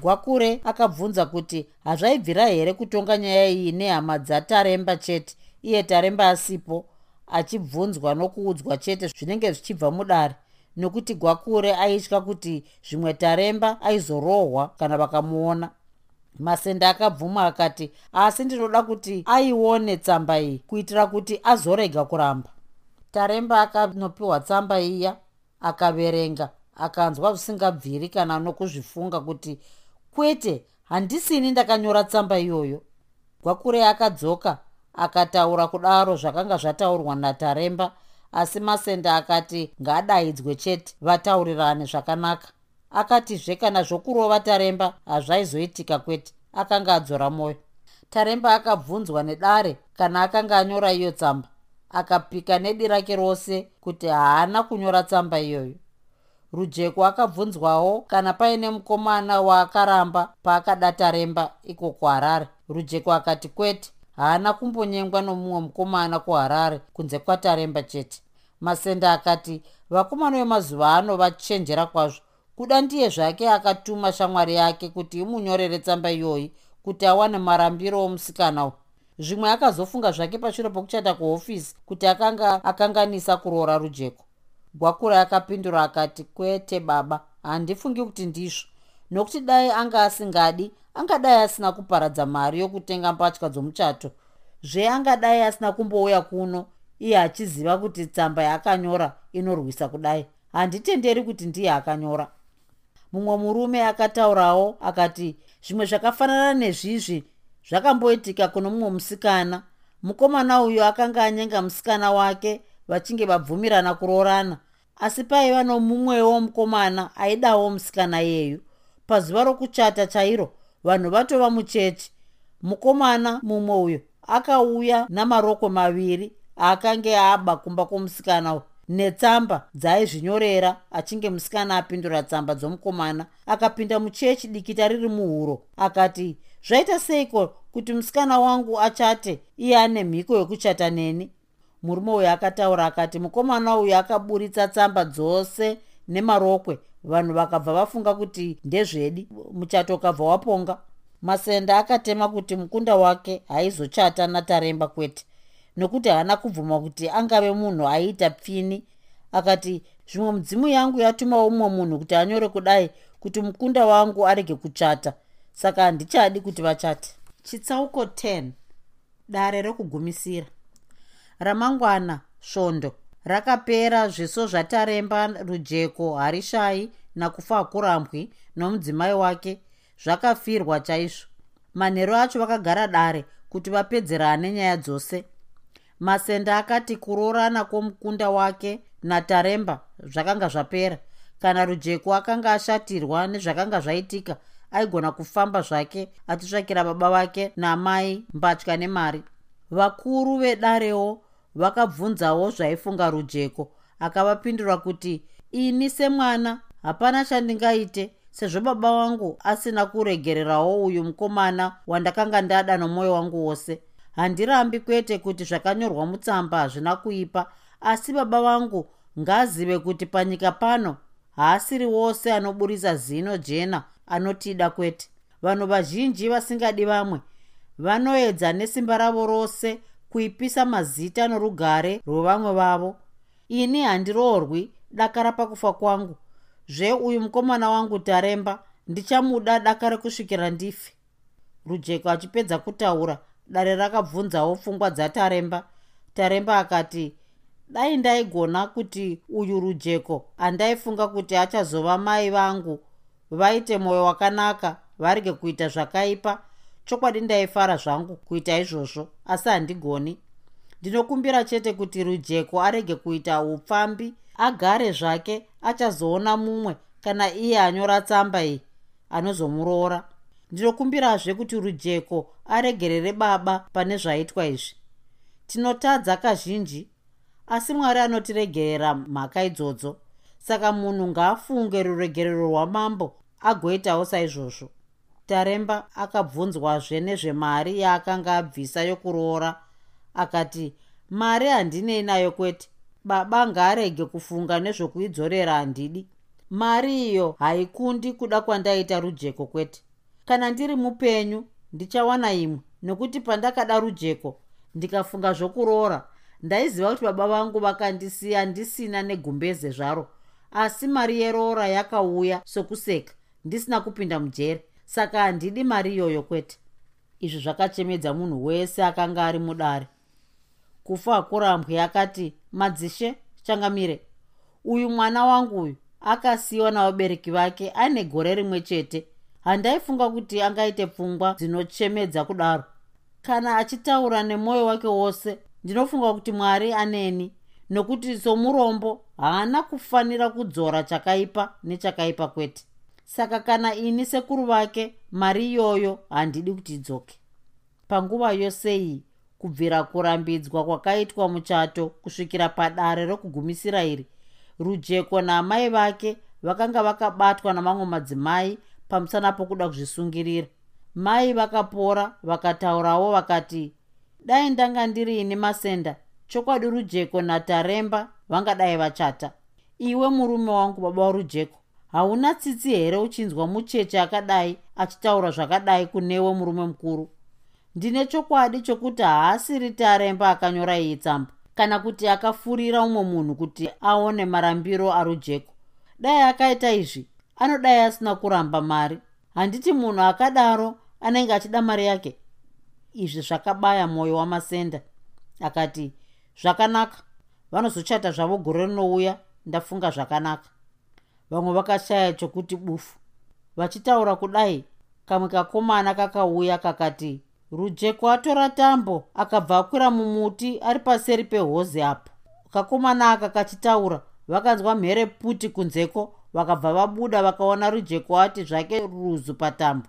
Gwakure akabvunza kuti hazvaibvira here kutonga nyaya iyi nehama dzataremba chete iye taremba asipo achibvunzwa nokuudzwa chete zvinenge zvichibva mudare nokuti gwakure aitya kuti zvimwe taremba aizorohwa kana vakamuona masenda akabvuma akati asi ndinoda kuti aione tsamba iyi kuitira kuti azorega kuramba. Taremba akanopiwa tsamba iya akaverenga akanzwa zvisingabviri kana nokuzvifunga kuti kwete handisini ndakanyora tsamba iyoyo. Gwakure akadzoka akataura kudaro zvakanga zvataurwa nataremba asi masenda akati ngaadaidzwe chete vataurirane zvakanaka akatizve kana zvokurova taremba hazvaizoitika kwete. Akanga adzora mwoyo. Taremba akabvunzwa nedare kana akanga anyora iyo tsamba. Akapika nedi rake rose kuti haana kunyora tsamba iyoyo. Rujeko akabvunzwawo kana paine mukomana waakaramba paakada taremba iko kuharare rujeko akati kwete haana kumbonyengwa nomumwe mukomana kuharare kunze kwataremba chete. Masenda akati vakomana vemazuva ano vachenjera kwazvo kuda ndiye zvake akatuma shamwari yake kuti imunyorere tsamba iyoyi kuti awane marambiro omusikana zvimwe akazofunga zvake pashure pokuchata kuhofisi kuti akanga akanganisa kuroora rujeko. Gwakura akapindura akati kwete baba handifungi kuti ndizvo. Nokuti dai anga asingadi angadai asina kuparadza mari yokutenga mbatya dzomuchato. Zveangadai asina kumbouya kuno iye achiziva kuti tsamba yaakanyora inorwisa kudai. Handitenderi kuti ndiye akanyora mumwe murume akataurawo akati zvimwe zvakafanana nezvizvi zvakamboitika kuno mumwe musikana. Mukomana uyu akanga anyenga musikana wake vachinge vabvumirana kuroorana. Asi paiva nomumwewo mukomana aidawo musikana iyeyu pazuva rokuchata chairo vanhu vatova muchechi. Mukomana mumwe uyo akauya namaroko maviri akange aba kumba kwomusikana netsamba dzaaizvinyorera achinge musikana apindura tsamba dzomukomana. Akapinda muchechi dikita riri muhuro akati zvaita seiko kuti musikana wangu achate? Iye ane mhiko yokuchata neni. Murume uyu akataura akati mukomana uyu akaburitsa tsamba dzose nemarokwe. Vanhu vakabva vafunga kuti ndezvedi muchato ukabva waponga. Masenda akatema kuti mukunda wake haizochata nataremba kwete nokuti haana kubvuma kuti angave munhu aiita pfini. Akati zvimwe mudzimu yangu yatuma umwe munhu kuti anyore kudai kuti mukunda wangu arege kuchata. Saka handichadi kuti vachate. Chitsauko 10 dare rokugumisira. Ramangwana svondo. Rakapera zviso zvataremba rujeko harishai nakufa kurambwi nomudzimai wake. Zvakafirwa chaizvo. Manheru acho vakagara dare kuti vapedzerane nyaya dzose masenda akati kuroorana kwomukunda wake nataremba zvakanga zvapera. Kana rujeko akanga ashatirwa nezvakanga zvaitika aigona kufamba zvake achitsvakira baba vake namai mbatya nemari. Vakuru vedarewo vakabvunzawo zvaifunga rujeko akavapindura kuti ini semwana hapana chandingaite sezvo baba vangu asina kuregererawo uyu mukomana wandakanga ndada nomwoyo wangu wose handirambi kwete kuti zvakanyorwa mutsamba hazvina kuipa asi baba vangu ngazive kuti panyika pano haasiri wose anoburisa zino jena anotida kwete. Vanhu vazhinji vasingadi vamwe vanoedza nesimba ravo rose kuipisa mazita norugare rwevamwe vavo. Ini handiroorwi dakara pakufa kwangu. Zveuyu mukomana wangu taremba ndichamuda dakare kusvikira ndife. Rujeko achipedza kutaura dare rakabvunzawo pfungwa dzataremba taremba. Akati dai ndaigona kuti uyu rujeko andaifunga kuti achazova mai vangu. Vaite mwoyo wakanaka varege kuita zvakaipa. Chokwadi ndaifara zvangu kuita izvozvo asi handigoni. Ndinokumbira chete kuti rujeko arege kuita upfambi agare zvake achazoona mumwe kana iye anyora tsamba iyi anozomuroora ndinokumbirazve kuti rujeko aregerere baba pane zvaitwa izvi. Tinotadza kazhinji asi mwari anotiregerera mhaka idzodzo. Saka munhu ngaafunge ruregerero rwamambo agoitawo saizvozvo. Taremba akabvunzwazve nezvemari yaakanga abvisa yokuroora. Akati mari handinei nayo kwete. Baba ngaarege kufunga nezvokuidzorera handidi. Mari iyo haikundi kuda kwandaita rujeko kwete kana ndiri mupenyu ndichawana imwe. Nokuti pandakada rujeko ndikafunga zvokuroora. Ndaiziva kuti baba vangu vakandisiya ndisina negumbeze zvaro. Asi mari yeroora yakauya sokuseka ndisina kupinda mujere. Saka handidi mari iyoyo kwete. Izvi zvakachemedza munhu wese akanga ari mudare. Kufa hakurambwi akati madzishe changamire. Uyu mwana wangu uyu akasiyiwa navabereki vake aine gore rimwe chete handaifunga kuti angaite pfungwa dzinochemedza kudaro. Kana achitaura nemwoyo wake wose ndinofunga kuti mwari aneni nokuti somurombo haana kufanira kudzora chakaipa nechakaipa kwete. Saka kana ini sekuru vake mari iyoyo handidi kuti idzoke. Panguva yose iyi kubvira kurambidzwa kwakaitwa muchato kusvikira padare rokugumisira iri rujeko naamai vake vakanga vakabatwa namamwe madzimai pamusana pokuda kuzvisungirira. Mai vakapora vakataurawo vakati dai ndanga ndiri ini masenda chokwadi rujeko nataremba vangadai vachata. Iwe murume wangu baba warujeko hauna tsitsi here uchinzwa mucheche akadai achitaura zvakadai kunewe murume mukuru? Ndine chokwadi chokuti haasiri taremba akanyora iyi tsamba kana kuti akafurira umwe munhu kuti aone marambiro arujeko dai akaita izvi anodai asina kuramba mari. Handiti munhu akadaro anenge achida mari yake. Izvi zvakabaya mwoyo wamasenda. Akati zvakanaka. Vanozochata zvavo gore rinouya ndafunga zvakanaka. Vamwe vakashaya chokuti bufu. Vachitaura kudai kamwe kakomana kakauya kakati rujeko atora tambo akabva akwira mumuti ari paseri pehozi apo kakomana aka kachitaura vakanzwa mhere puti kunzeko vakabva vabuda vakaona rujeko ati zvake ruzu patambo.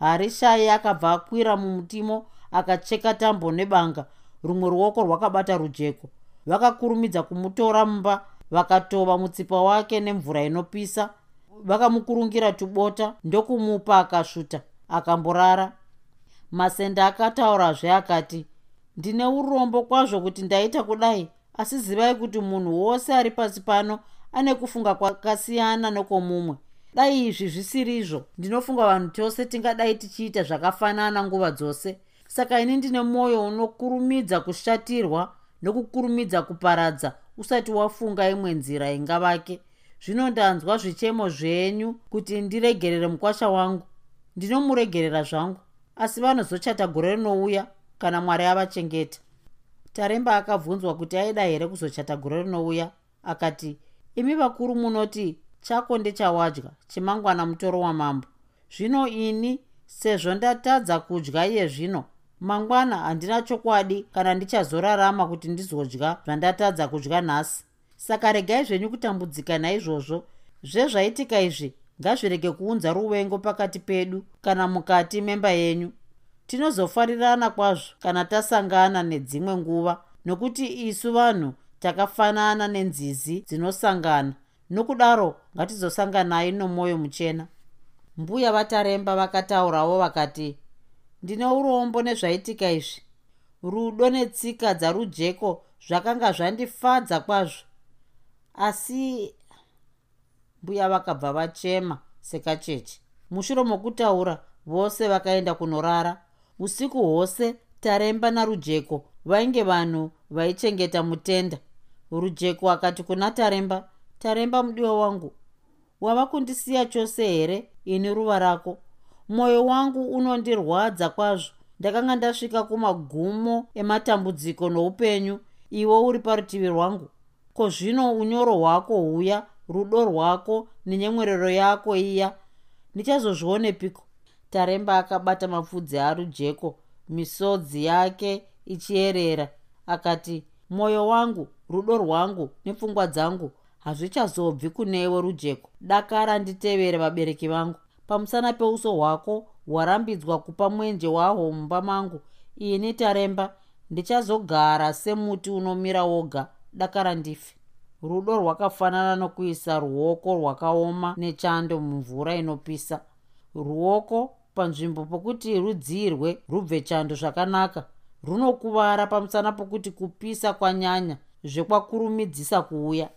Harishai akabva akwira mumutimo akacheka tambo nebanga rumwe ruoko rwakabata rujeko. Vakakurumidza kumutora mumba vakatova mutsipa wake nemvura inopisa. Vakamukurungira tubota ndokumupa akasvuta akamborara. Masenda akataurazve akati ndine urombo kwazvo kuti ndaita kudai asi zivai kuti munhu wose ari pasi pano ane kufunga kwakasiyana nekwomumwe dai izvi zvisirizvo ndinofunga vanhu tose tingadai tichiita zvakafanana nguva dzose. Saka ini ndine mwoyo unokurumidza kushatirwa nokukurumidza kuparadza usati wafunga imwe nzira ingavake. Zvino ndanzwa zvichemo zvenyu kuti ndiregerere mukwasha wangu. Ndinomuregerera zvangu. Asi vanozochata gore rinouya kana mwari avachengeta. Taremba akabvunzwa kuti aida here kuzochata gore rinouya? Akati imi vakuru munoti chako ndechawadya chimangwana mutoro wamambo. Zvino ini sezvo ndatadza kudya iye zvino mangwana handina chokwadi kana ndichazorarama kuti ndizodya zvandatadza kudya nhasi. Saka regai zvenyu kutambudzika naizvozvo. Zvezvaitika izvi ngazvirege kuunza ruvengo pakati pedu kana mukati memba yenyu. Tinozofarirana kwazvo kana tasangana nedzimwe nguva nokuti isu vanhu takafanana nenzizi dzinosangana. Nokudaro ngatizosanganai nomwoyo muchena. Mbuya vataremba vakataurawo vakati ndine urombo nezvaitika izvi. Rudo netsika dzarujeko zvakanga zvandifadza kwazvo. Asi mbuya vakabva vachema sekacheche mushure mokutaura vose vakaenda kunorara. Usiku hwose taremba narujeko vainge vanhu vaichengeta mutenda rujeko akati kuna taremba taremba mudiwa wangu wava kundisiya chose here ini ruva rako? Mwoyo wangu unondirwadza kwazvo. Ndakanga ndasvika kumagumo ematambudziko noupenyu iwe uri parutivi rwangu. Ko zvino unyoro hwako huya rudo rwako nenyemwerero yako iya? Ndichazozvionepiko? Taremba akabata mapfudzi arujeko misodzi yake ichierera akati mwoyo wangu rudo rwangu nepfungwa dzangu hazvichazobvi kunewe rujeko. Dakara nditevere vabereki vangu. Pamusana peuso hwako hwarambidzwa kupa mwenje wahwo mumba mangu. Ini taremba ndichazogara semuti unomira woga. Dakara ndife. Rudo rwakafanana nokuisa ruoko rwakaoma nechando mumvura inopisa. Ruoko panzvimbo pokuti rudzirwe rubve chando zvakanaka. Runokuvara pamusana pokuti kupisa kwanyanya zvekwakurumidzisa kuuya.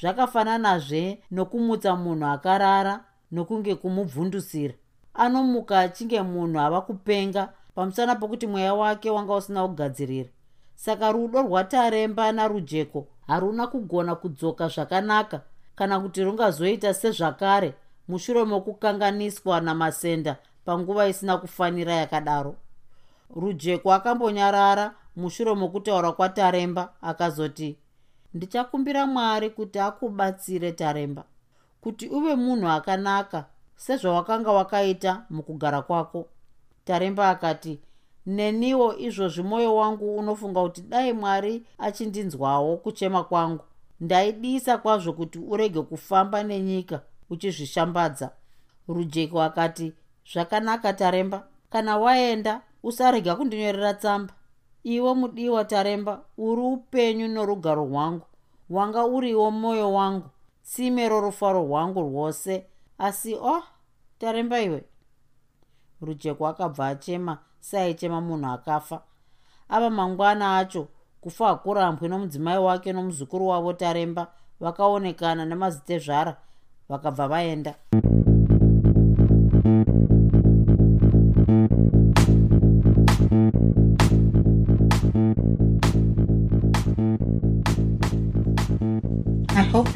Zvakafananazve nokumutsa munhu akarara nokunge kumubvundusira. Anomuka achinge munhu ava kupenga pamusana pokuti mweya wake wanga usina kugadzirira. Saka rudo rwataremba narujeko haruna kugona kudzoka zvakanaka kana kuti rungazoita sezvakare mushure mokukanganiswa namasenda panguva isina kufanira yakadaro. Rujeko akambonyarara mushure mokutaura kwataremba akazoti ndichakumbira mwari kuti akubatsire taremba kuti uve munhu akanaka sezvawakanga wakaita mukugara kwako. Taremba akati neniwo izvozvi mwoyo wangu unofunga kuti dai mwari achindinzwawo kuchema kwangu. Ndaidisa kwazvo kuti urege kufamba nenyika uchizvishambadza. Rujeko akati zvakanaka taremba kana waenda usarega kundinyorera tsamba iwe mudiwa taremba uri upenyu norugaro rwangu. Wanga uriwo mwoyo wangu. Tsime rorufaro rwangu rwose. Asi o oh, taremba iwe. Rujeko akabva achema seaichema munhu akafa. Ava mangwana acho kufa hakurambwe nomudzimai wake nomuzukuru wavo taremba vakaonekana nemazitezvara vakabva vaenda. I hope